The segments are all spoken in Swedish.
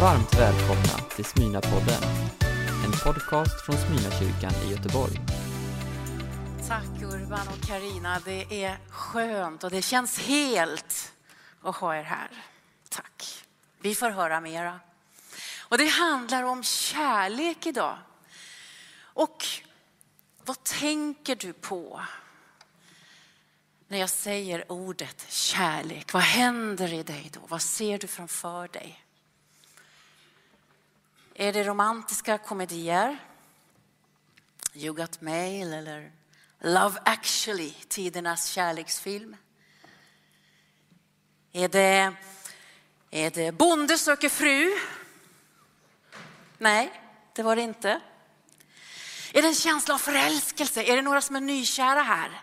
Varmt välkomna till Smyna-podden, en podcast från Smyna-kyrkan i Göteborg. Tack Urban och Karina. Det är skönt och det känns helt att ha er här. Tack. Vi får höra mera. Och det handlar om kärlek idag. Och vad tänker du på när jag säger ordet kärlek? Vad händer i dig då? Vad ser du framför dig? Är det romantiska komedier? You got mail eller Love actually, tidernas kärleksfilm? Är det, är det Bonde söker fru? Nej, det var det inte. Är det en känsla av förälskelse? Är det några som är nykära här?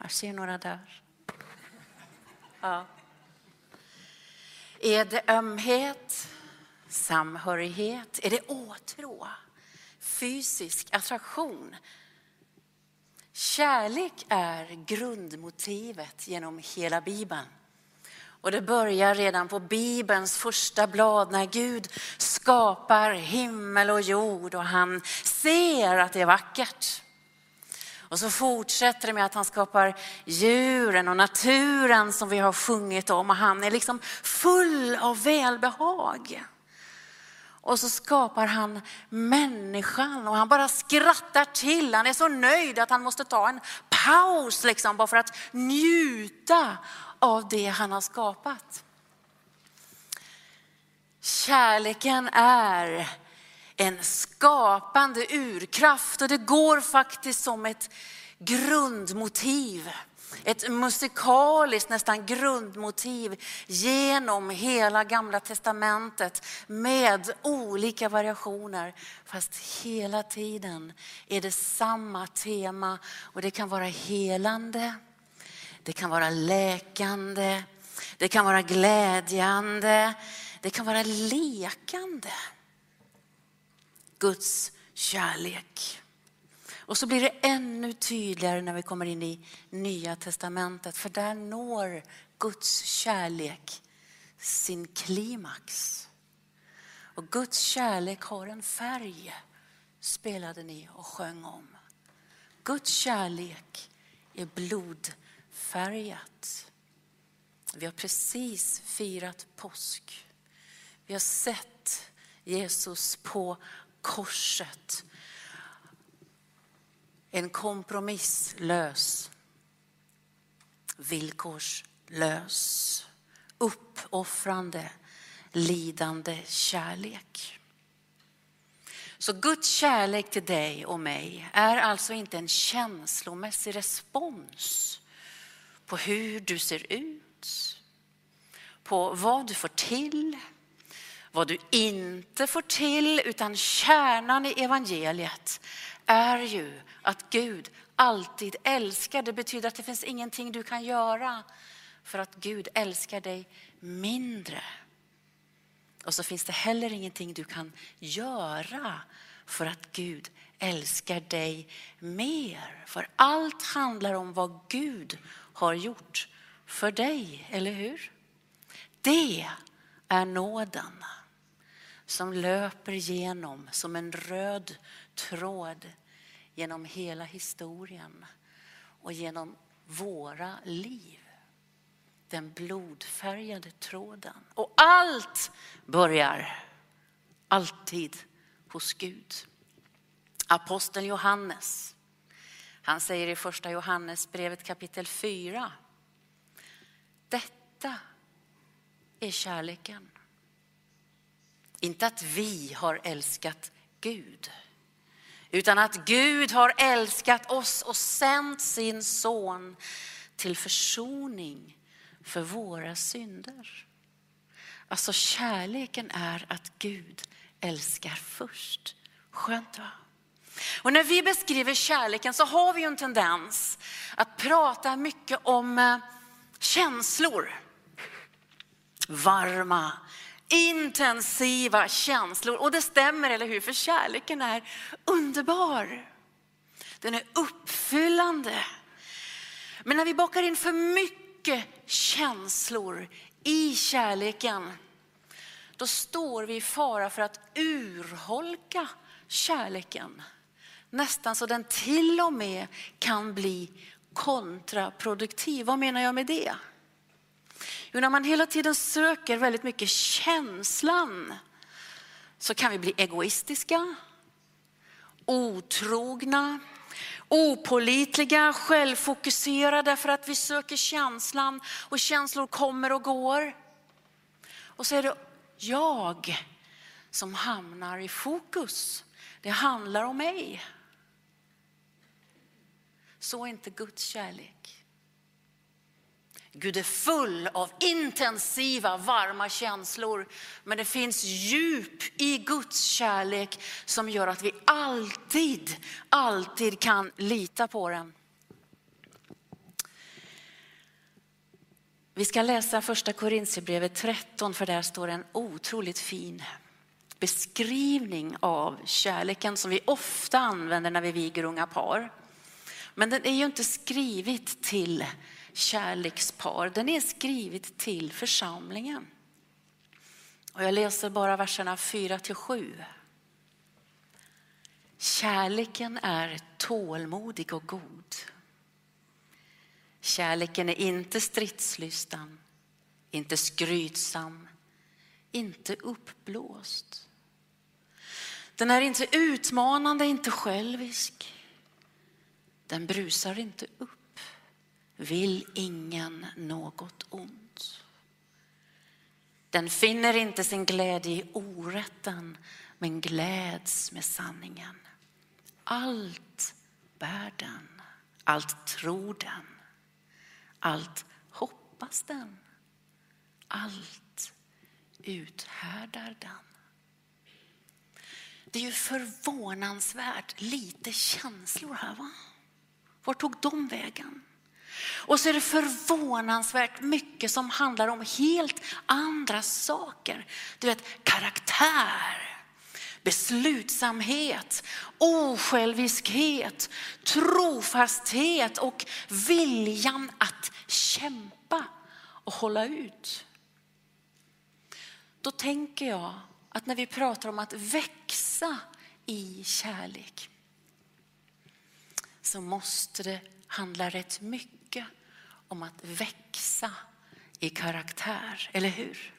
Jag ser några där. Ja. Är det ömhet? Samhörighet? Är det åtrå? Fysisk attraktion? Kärlek är grundmotivet genom hela Bibeln. Och det börjar redan på Bibelns första blad när Gud skapar himmel och jord och han ser att det är vackert. Och så fortsätter det med att han skapar djuren och naturen som vi har sjungit om och han är liksom full av välbehag. Och så skapar han människan och han bara skrattar till. Han är så nöjd att han måste ta en paus liksom bara för att njuta av det han har skapat. Kärleken är en skapande urkraft och det går faktiskt som ett grundmotiv ett musikaliskt nästan grundmotiv genom hela gamla testamentet med olika variationer. Fast hela tiden är det samma tema och det kan vara helande, det kan vara läkande, det kan vara glädjande, det kan vara lekande. Guds kärlek. Och så blir det ännu tydligare när vi kommer in i Nya Testamentet, för där når Guds kärlek sin klimax. Och Guds kärlek har en färg, spelade ni och sjöng om. Guds kärlek är blodfärgat. Vi har precis firat påsk. Vi har sett Jesus på korset en kompromisslös, villkorslös, uppoffrande, lidande kärlek. Så Guds kärlek till dig och mig är alltså inte en känslomässig respons på hur du ser ut, på vad du får till, vad du inte får till, utan kärnan i evangeliet är ju att Gud alltid älskar. Det betyder att det finns ingenting du kan göra för att Gud älskar dig mindre. Och så finns det heller ingenting du kan göra för att Gud älskar dig mer. För allt handlar om vad Gud har gjort för dig, eller hur? Det är nåden som löper genom som en röd tråd genom hela historien och genom våra liv. Den blodfärgade tråden. Och allt börjar alltid hos Gud. Aposteln Johannes, han säger i första Johannesbrevet kapitel 4. Detta är kärleken. Inte att vi har älskat Gud utan att Gud har älskat oss och sänt sin son till försoning för våra synder. Alltså kärleken är att Gud älskar först. Skönt va? Och när vi beskriver kärleken så har vi ju en tendens att prata mycket om eh, känslor. Varma, intensiva känslor. Och det stämmer, eller hur? För kärleken är underbar. Den är uppfyllande. Men när vi bakar in för mycket känslor i kärleken, då står vi i fara för att urholka kärleken. Nästan så den till och med kan bli kontraproduktiv. Vad menar jag med det? Jo, när man hela tiden söker väldigt mycket känslan så kan vi bli egoistiska, otrogna, opolitliga, självfokuserade för att vi söker känslan och känslor kommer och går. Och så är det jag som hamnar i fokus. Det handlar om mig. Så är inte Guds kärlek. Gud är full av intensiva, varma känslor. Men det finns djup i Guds kärlek som gör att vi alltid, alltid kan lita på den. Vi ska läsa första Korintierbrevet 13 för där står en otroligt fin beskrivning av kärleken som vi ofta använder när vi viger unga par. Men den är ju inte skrivit till kärlekspar. Den är skrivit till församlingen. Och jag läser bara verserna 4 till 7. Kärleken är tålmodig och god. Kärleken är inte stridslystan, inte skrytsam, inte uppblåst. Den är inte utmanande, inte självisk. Den brusar inte upp, vill ingen något ont. Den finner inte sin glädje i orätten, men gläds med sanningen. Allt bär den, allt tror den, allt hoppas den, allt uthärdar den. Det är ju förvånansvärt lite känslor här. va? Var tog de vägen? Och så är det förvånansvärt mycket som handlar om helt andra saker. Du vet, karaktär, beslutsamhet, osjälviskhet, trofasthet och viljan att kämpa och hålla ut. Då tänker jag att när vi pratar om att växa i kärlek så måste det handla rätt mycket om att växa i karaktär, eller hur?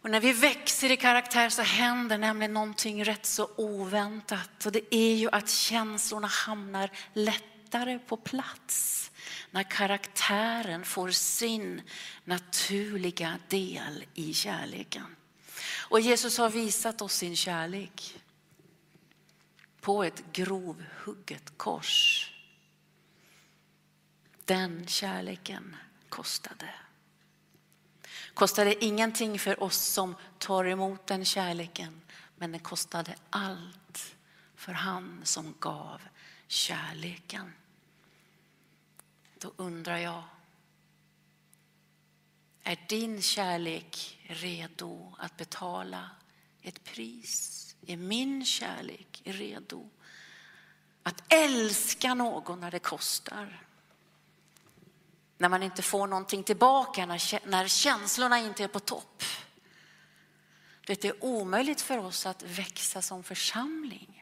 Och när vi växer i karaktär så händer nämligen någonting rätt så oväntat. Och det är ju att känslorna hamnar lättare på plats när karaktären får sin naturliga del i kärleken. Och Jesus har visat oss sin kärlek på ett grovhugget kors. Den kärleken kostade. Kostade ingenting för oss som tar emot den kärleken, men den kostade allt för han som gav kärleken. Då undrar jag, är din kärlek redo att betala ett pris? Är min kärlek redo att älska någon när det kostar? När man inte får någonting tillbaka, när känslorna inte är på topp. Det är omöjligt för oss att växa som församling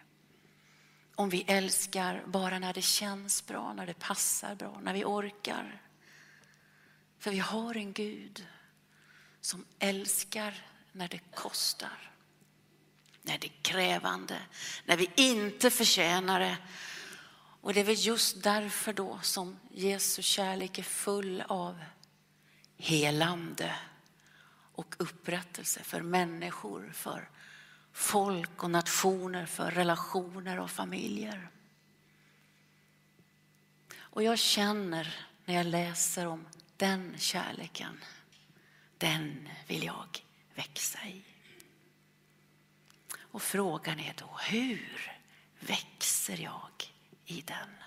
om vi älskar bara när det känns bra, när det passar bra, när vi orkar. För vi har en Gud som älskar när det kostar när det är krävande, när vi inte förtjänar det. Och det är väl just därför då som Jesu kärlek är full av helande och upprättelse för människor, för folk och nationer, för relationer och familjer. Och jag känner när jag läser om den kärleken, den vill jag växa i. Och frågan är då, hur växer jag i den?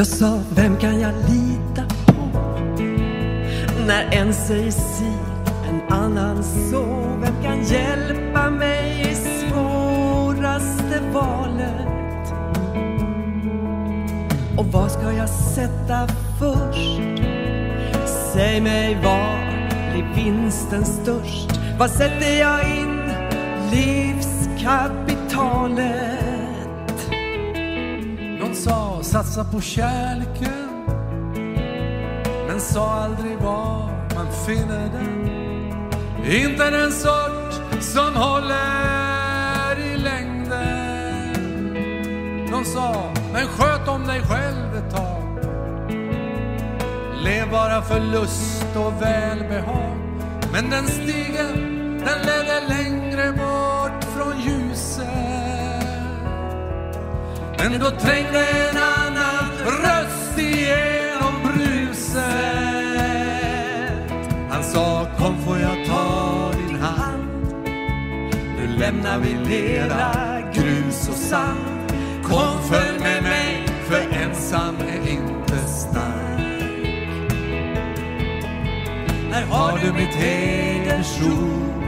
Jag sa, vem kan jag lita på? När en säger si, en annan så. Vem kan hjälpa mig i svåraste valet? Och vad ska jag sätta först? Säg mig var blir vinsten störst? Vad sätter jag in Livskapital satsa på kärleken men sa aldrig var man finner den. Inte den sort som håller i längden. Någon sa, men sköt om dig själv ett tag. Lev bara för lust och välbehag. Men den stigen, den ledde längre bort från ljuset. Men då trängde en annan röst igenom bruset. Han sa, kom får jag ta din hand. Nu lämnar vi lera, grus och sand. Kom följ med mig, för ensam är inte stark. Här har du mitt hedersord,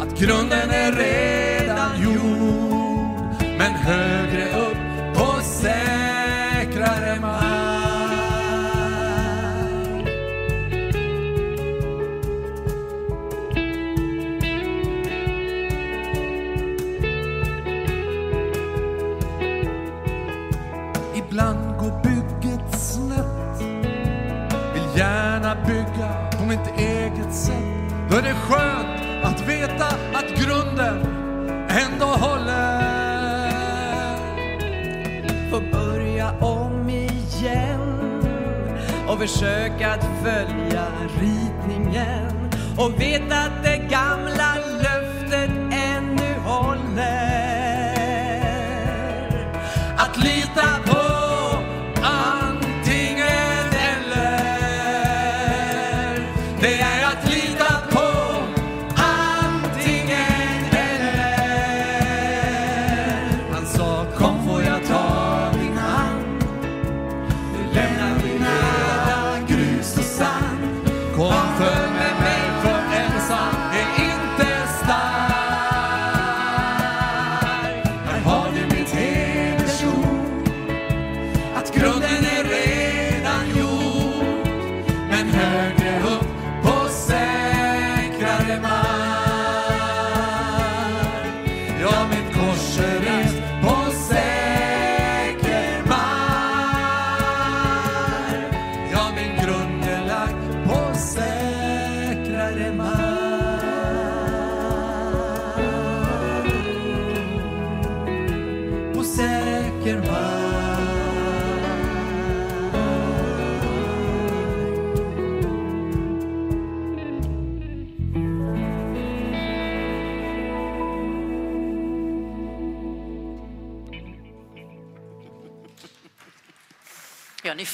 att grunden är redan gjord. Men högre upp på säkrare mark. Ibland går bygget snett. Vill gärna bygga på mitt eget sätt. Då är det skönt att veta att grunden ändå håller. Och försöka att följa ritningen och veta att det gamla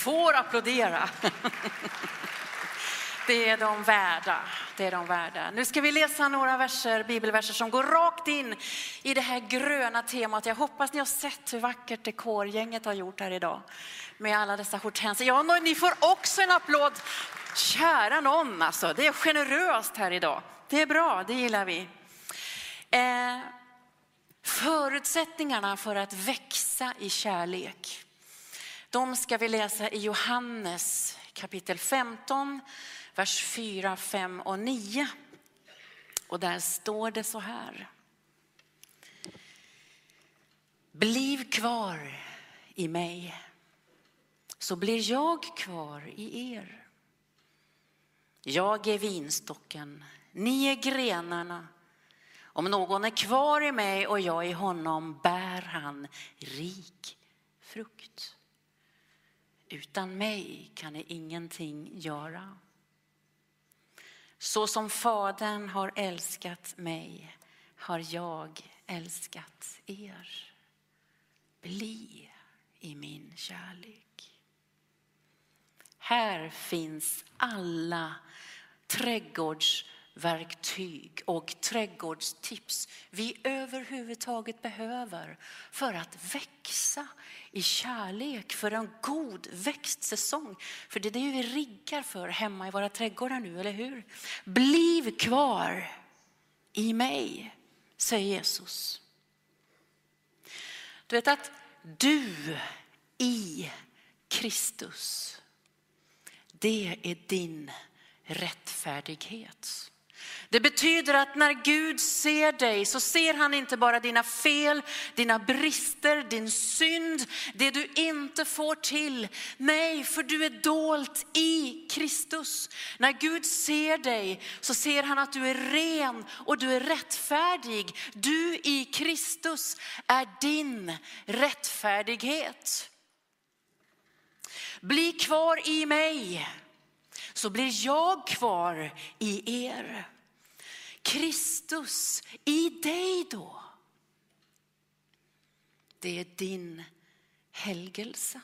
får applådera. Det är de värda. Det är de värda. Nu ska vi läsa några verser, bibelverser som går rakt in i det här gröna temat. Jag hoppas ni har sett hur vackert dekorgänget har gjort här idag med alla dessa hortensier. Ja, ni får också en applåd. Kära någon alltså, det är generöst här idag. Det är bra, det gillar vi. Eh, förutsättningarna för att växa i kärlek. De ska vi läsa i Johannes kapitel 15, vers 4, 5 och 9. Och där står det så här. Bliv kvar i mig, så blir jag kvar i er. Jag är vinstocken, ni är grenarna. Om någon är kvar i mig och jag i honom bär han rik frukt. Utan mig kan ni ingenting göra. Så som Fadern har älskat mig har jag älskat er. Bli i min kärlek. Här finns alla verktyg och trädgårdstips vi överhuvudtaget behöver för att växa i kärlek för en god växtsäsong. För det är det vi riggar för hemma i våra trädgårdar nu, eller hur? Bliv kvar i mig, säger Jesus. Du vet att du i Kristus, det är din rättfärdighet. Det betyder att när Gud ser dig så ser han inte bara dina fel, dina brister, din synd, det du inte får till. Nej, för du är dolt i Kristus. När Gud ser dig så ser han att du är ren och du är rättfärdig. Du i Kristus är din rättfärdighet. Bli kvar i mig så blir jag kvar i er. Kristus i dig då. Det är din helgelse.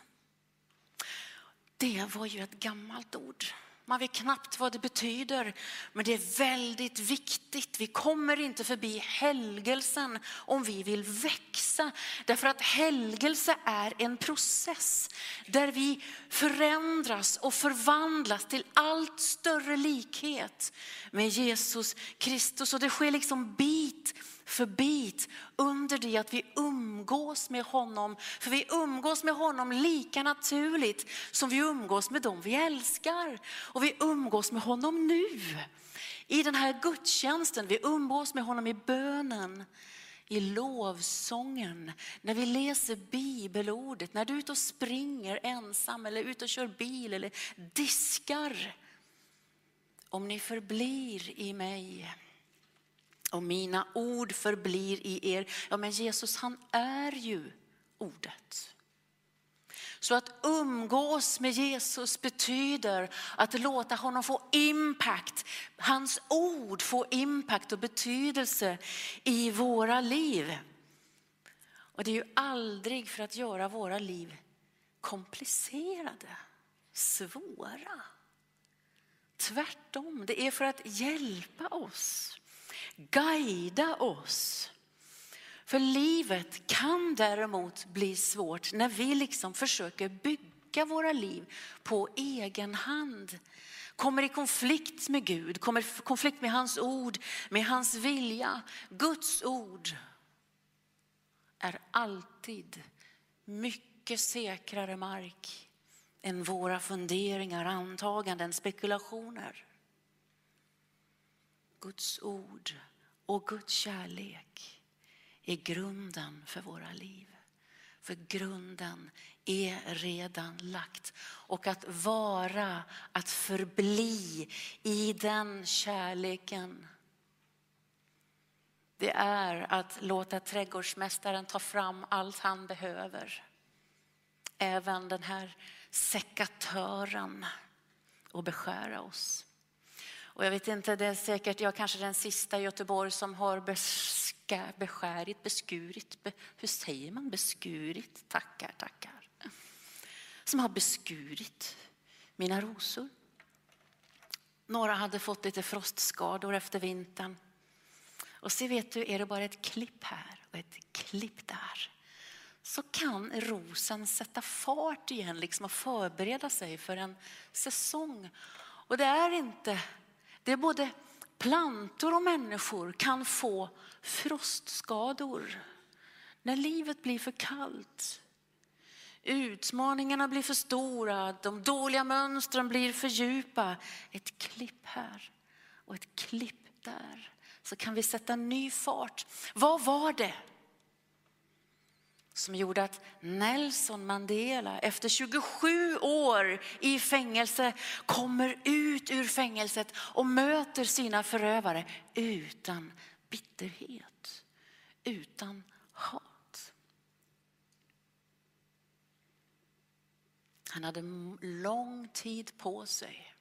Det var ju ett gammalt ord. Man vet knappt vad det betyder, men det är väldigt viktigt. Vi kommer inte förbi helgelsen om vi vill växa. Därför att helgelse är en process där vi förändras och förvandlas till allt större likhet med Jesus Kristus. Och det sker liksom bit för bit under det att vi umgås med honom. För vi umgås med honom lika naturligt som vi umgås med dem vi älskar. Och vi umgås med honom nu. I den här gudstjänsten, vi umgås med honom i bönen i lovsången, när vi läser bibelordet, när du är ute och springer ensam eller ute och kör bil eller diskar. Om ni förblir i mig och mina ord förblir i er. Ja, men Jesus han är ju ordet. Så att umgås med Jesus betyder att låta honom få impact, hans ord få impact och betydelse i våra liv. Och det är ju aldrig för att göra våra liv komplicerade, svåra. Tvärtom, det är för att hjälpa oss guida oss. För livet kan däremot bli svårt när vi liksom försöker bygga våra liv på egen hand. Kommer i konflikt med Gud, kommer i konflikt med hans ord, med hans vilja. Guds ord är alltid mycket säkrare mark än våra funderingar, antaganden, spekulationer. Guds ord och Guds kärlek är grunden för våra liv. För grunden är redan lagt. Och att vara, att förbli i den kärleken. Det är att låta trädgårdsmästaren ta fram allt han behöver. Även den här sekatören och beskära oss. Och jag vet inte, det är säkert jag kanske den sista i Göteborg som har beska, beskärit, beskurit, be, hur säger man beskurit? Tackar, tackar. Som har beskurit mina rosor. Några hade fått lite frostskador efter vintern. Och så vet du, är det bara ett klipp här och ett klipp där så kan rosen sätta fart igen liksom och förbereda sig för en säsong. Och det är inte det är både plantor och människor kan få frostskador när livet blir för kallt. Utmaningarna blir för stora, de dåliga mönstren blir för djupa. Ett klipp här och ett klipp där så kan vi sätta ny fart. Vad var det som gjorde att Nelson Mandela efter 27 år i fängelse kommer ut ur fängelset och möter sina förövare utan bitterhet, utan hat. Han hade lång tid på sig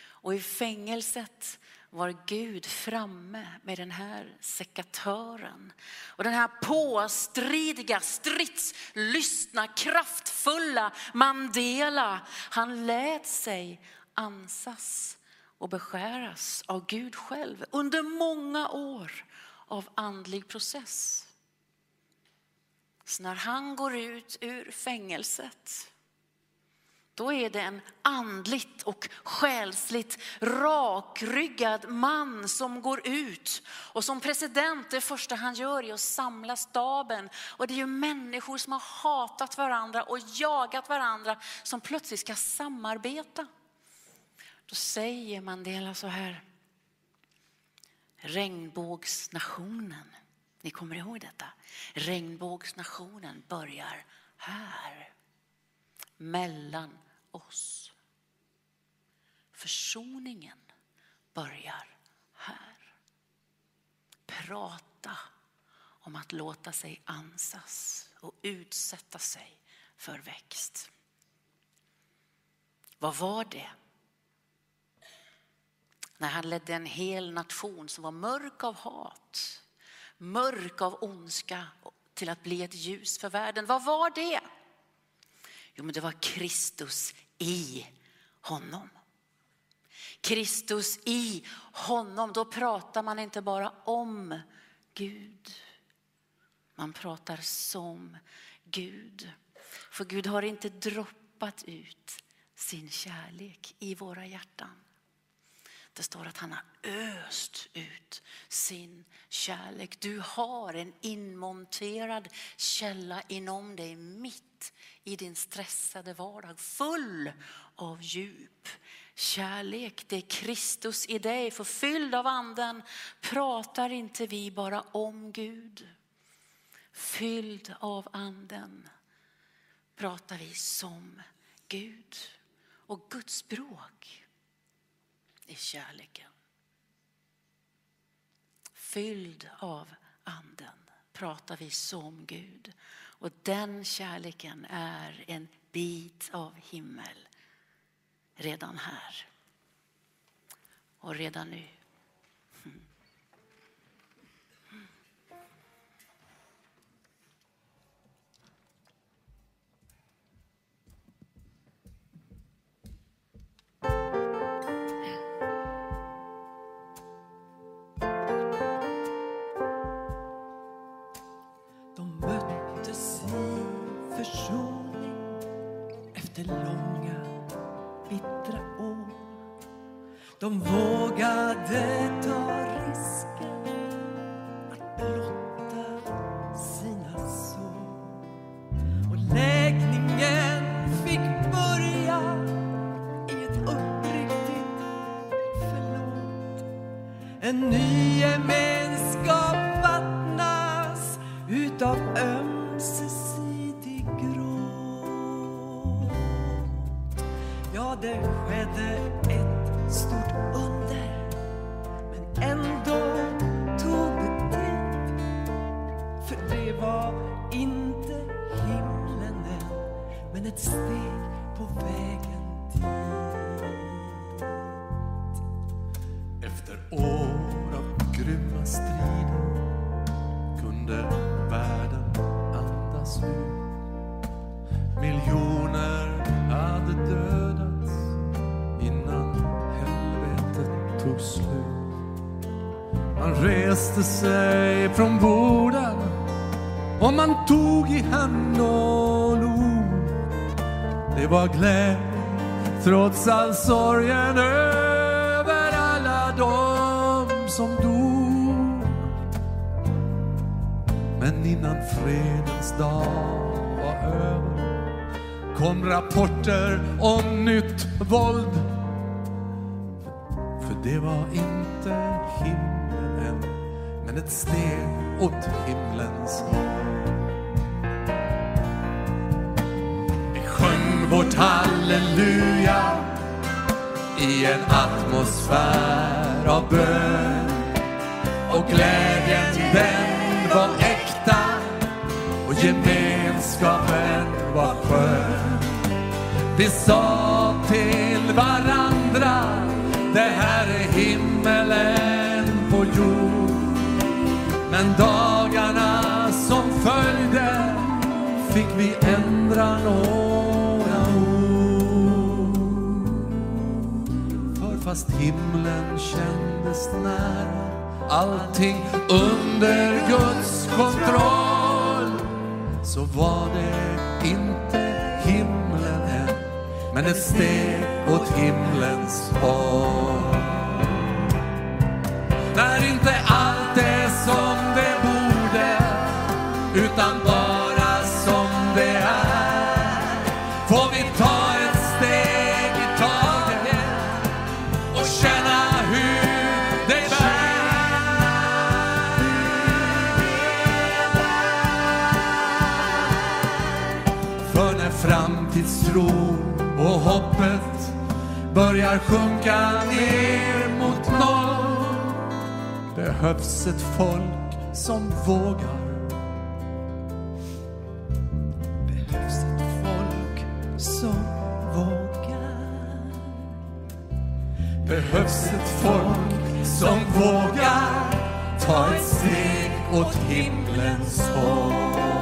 och i fängelset var Gud framme med den här sekatören. Och den här påstridiga, stridslystna, kraftfulla Mandela, han lät sig ansas och beskäras av Gud själv under många år av andlig process. Så när han går ut ur fängelset då är det en andligt och själsligt rakryggad man som går ut. Och som president, det första han gör är att samla staben. Och det är ju människor som har hatat varandra och jagat varandra som plötsligt ska samarbeta. Då säger Mandela så här. Regnbågsnationen, ni kommer ihåg detta? Regnbågsnationen börjar här. Mellan oss. Försoningen börjar här. Prata om att låta sig ansas och utsätta sig för växt. Vad var det? När han ledde en hel nation som var mörk av hat, mörk av ondska till att bli ett ljus för världen. Vad var det? Jo, men det var Kristus i honom. Kristus i honom, då pratar man inte bara om Gud. Man pratar som Gud. För Gud har inte droppat ut sin kärlek i våra hjärtan. Det står att han har öst ut sin kärlek. Du har en inmonterad källa inom dig mitt i din stressade vardag. Full av djup kärlek. Det är Kristus i dig. Förfylld av anden pratar inte vi bara om Gud. Fylld av anden pratar vi som Gud. Och Guds språk är kärleken. Fylld av anden pratar vi som Gud. Och den kärleken är en bit av himmel redan här. Och redan nu. Efter långa bittra år. De vågade ta risker Ja, det tog slut. Man reste sig från borden och man tog i hand och log. Det var glädje trots all sorgen över alla dem som dog. Men innan fredens dag var över kom rapporter om nytt våld. Det var inte himlen än, men ett steg åt himlens håll. Vi sjöng vårt halleluja i en atmosfär av bön. Och glädjen den var äkta och gemenskapen var skön. Vi sa till varandra, det här är himmelen på jord. Men dagarna som följde fick vi ändra några ord. För fast himlen kändes nära. Allting under Guds kontroll. Så var det inte himlen än, men ett steg åt himlens håll. När inte börjar sjunka ner mot noll behövs ett folk som vågar. Behövs ett folk som vågar. Behövs ett folk som vågar ta ett steg åt himlens håll.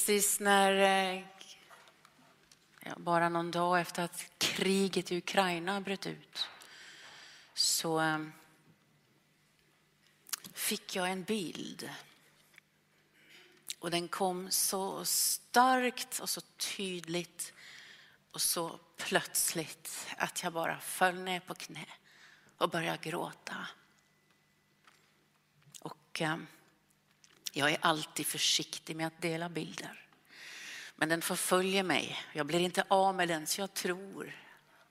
Precis när, eh, ja, bara någon dag efter att kriget i Ukraina bröt ut, så eh, fick jag en bild. Och den kom så starkt och så tydligt och så plötsligt att jag bara föll ner på knä och började gråta. Och eh, jag är alltid försiktig med att dela bilder. Men den förföljer mig. Jag blir inte av med den, så jag tror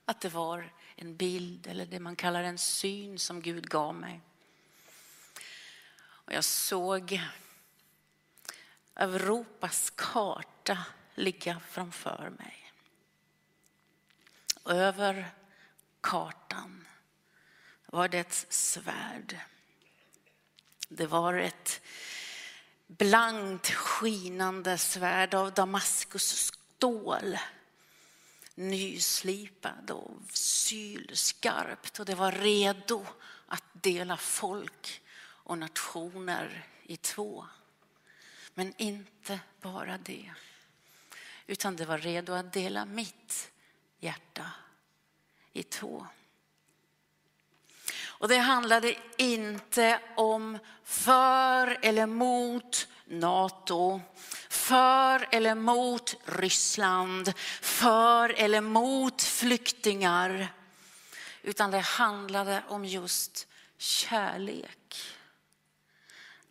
att det var en bild eller det man kallar en syn som Gud gav mig. Och jag såg Europas karta ligga framför mig. Över kartan var det ett svärd. Det var ett blankt skinande svärd av Damaskus stål. Nyslipad och sylskarpt och det var redo att dela folk och nationer i två. Men inte bara det, utan det var redo att dela mitt hjärta i två. Och det handlade inte om för eller mot Nato, för eller mot Ryssland, för eller mot flyktingar. Utan det handlade om just kärlek.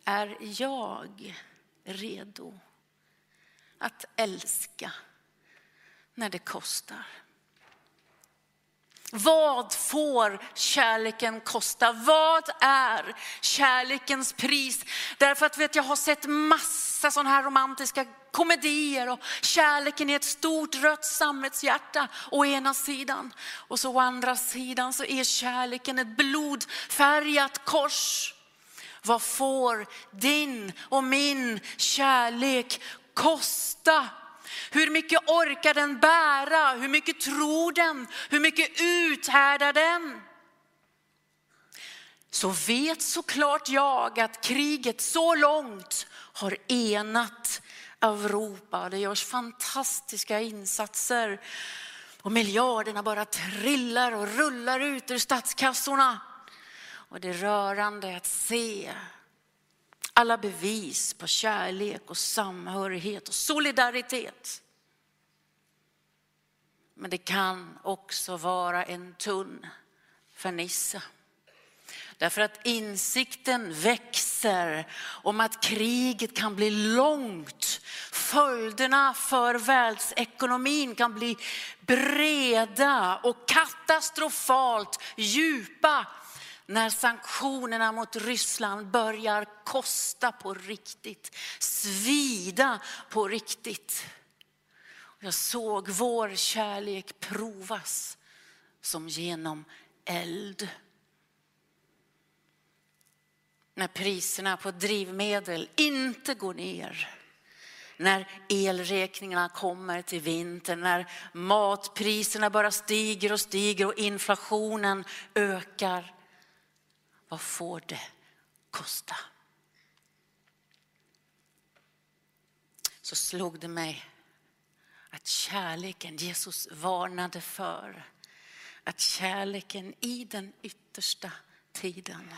Är jag redo att älska när det kostar? Vad får kärleken kosta? Vad är kärlekens pris? Därför att vet, jag har sett massa sådana här romantiska komedier och kärleken är ett stort rött sammetshjärta å ena sidan. Och så å andra sidan så är kärleken ett blodfärgat kors. Vad får din och min kärlek kosta? Hur mycket orkar den bära? Hur mycket tror den? Hur mycket uthärdar den? Så vet såklart jag att kriget så långt har enat Europa. Det görs fantastiska insatser och miljarderna bara trillar och rullar ut ur statskassorna. Och det är rörande att se alla bevis på kärlek och samhörighet och solidaritet. Men det kan också vara en tunn fernissa. Därför att insikten växer om att kriget kan bli långt. Följderna för världsekonomin kan bli breda och katastrofalt djupa när sanktionerna mot Ryssland börjar kosta på riktigt, svida på riktigt. Jag såg vår kärlek provas som genom eld. När priserna på drivmedel inte går ner. när elräkningarna kommer till vintern, när matpriserna bara stiger och stiger och inflationen ökar. Vad får det kosta? Så slog det mig att kärleken Jesus varnade för, att kärleken i den yttersta tiden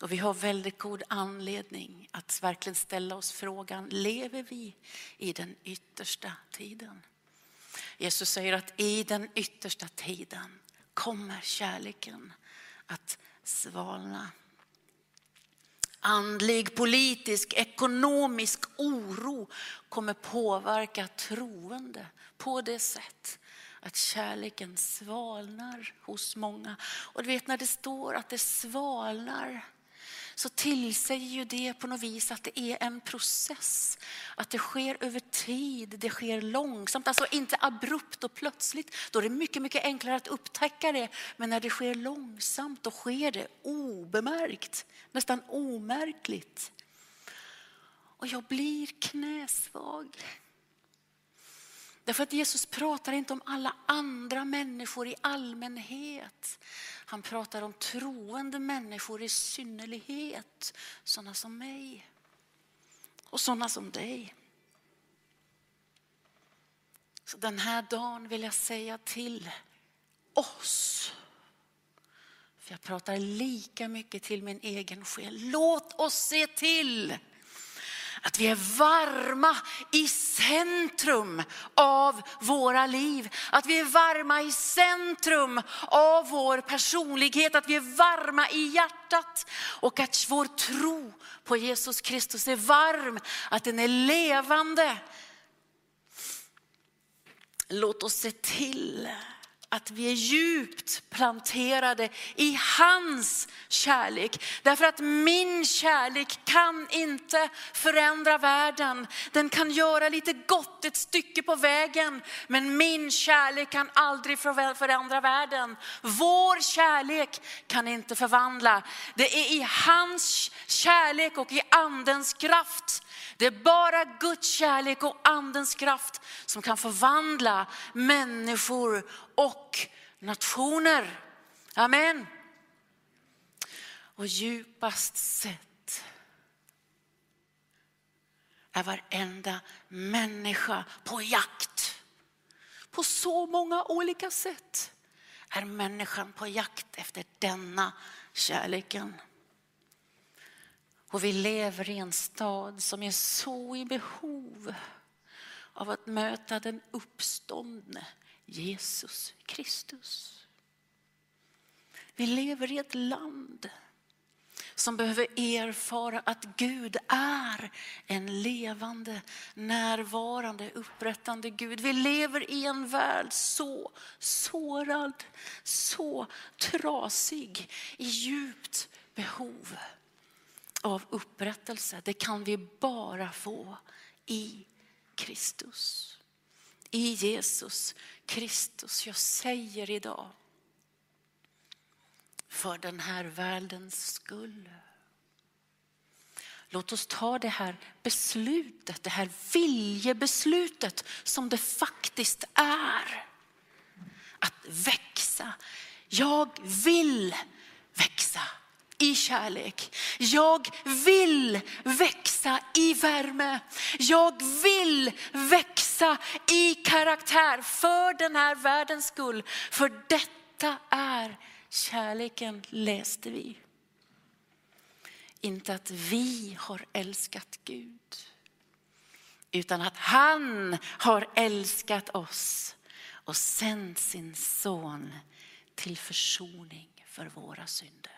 och vi har väldigt god anledning att verkligen ställa oss frågan, lever vi i den yttersta tiden? Jesus säger att i den yttersta tiden kommer kärleken att svalna. Andlig, politisk, ekonomisk oro kommer påverka troende på det sätt att kärleken svalnar hos många. Och du vet när det står att det svalnar så tillsäger ju det på något vis att det är en process. Att det sker över tid, det sker långsamt, alltså inte abrupt och plötsligt. Då är det mycket, mycket enklare att upptäcka det. Men när det sker långsamt, då sker det obemärkt, nästan omärkligt. Och jag blir knäsvag. Därför att Jesus pratar inte om alla andra människor i allmänhet. Han pratar om troende människor i synnerlighet. Sådana som mig och sådana som dig. Så den här dagen vill jag säga till oss. För jag pratar lika mycket till min egen själ. Låt oss se till att vi är varma i centrum av våra liv. Att vi är varma i centrum av vår personlighet. Att vi är varma i hjärtat. Och att vår tro på Jesus Kristus är varm. Att den är levande. Låt oss se till att vi är djupt planterade i hans kärlek. Därför att min kärlek kan inte förändra världen. Den kan göra lite gott ett stycke på vägen, men min kärlek kan aldrig förändra världen. Vår kärlek kan inte förvandla. Det är i hans kärlek och i andens kraft det är bara Guds kärlek och andens kraft som kan förvandla människor och nationer. Amen. Och djupast sett är varenda människa på jakt. På så många olika sätt är människan på jakt efter denna kärleken. Och vi lever i en stad som är så i behov av att möta den uppståndne Jesus Kristus. Vi lever i ett land som behöver erfara att Gud är en levande, närvarande, upprättande Gud. Vi lever i en värld så sårad, så trasig, i djupt behov av upprättelse. Det kan vi bara få i Kristus. I Jesus Kristus. Jag säger idag för den här världens skull. Låt oss ta det här beslutet, det här viljebeslutet som det faktiskt är. Att växa. Jag vill i kärlek. Jag vill växa i värme. Jag vill växa i karaktär för den här världens skull. För detta är kärleken, läste vi. Inte att vi har älskat Gud, utan att han har älskat oss och sänt sin son till försoning för våra synder.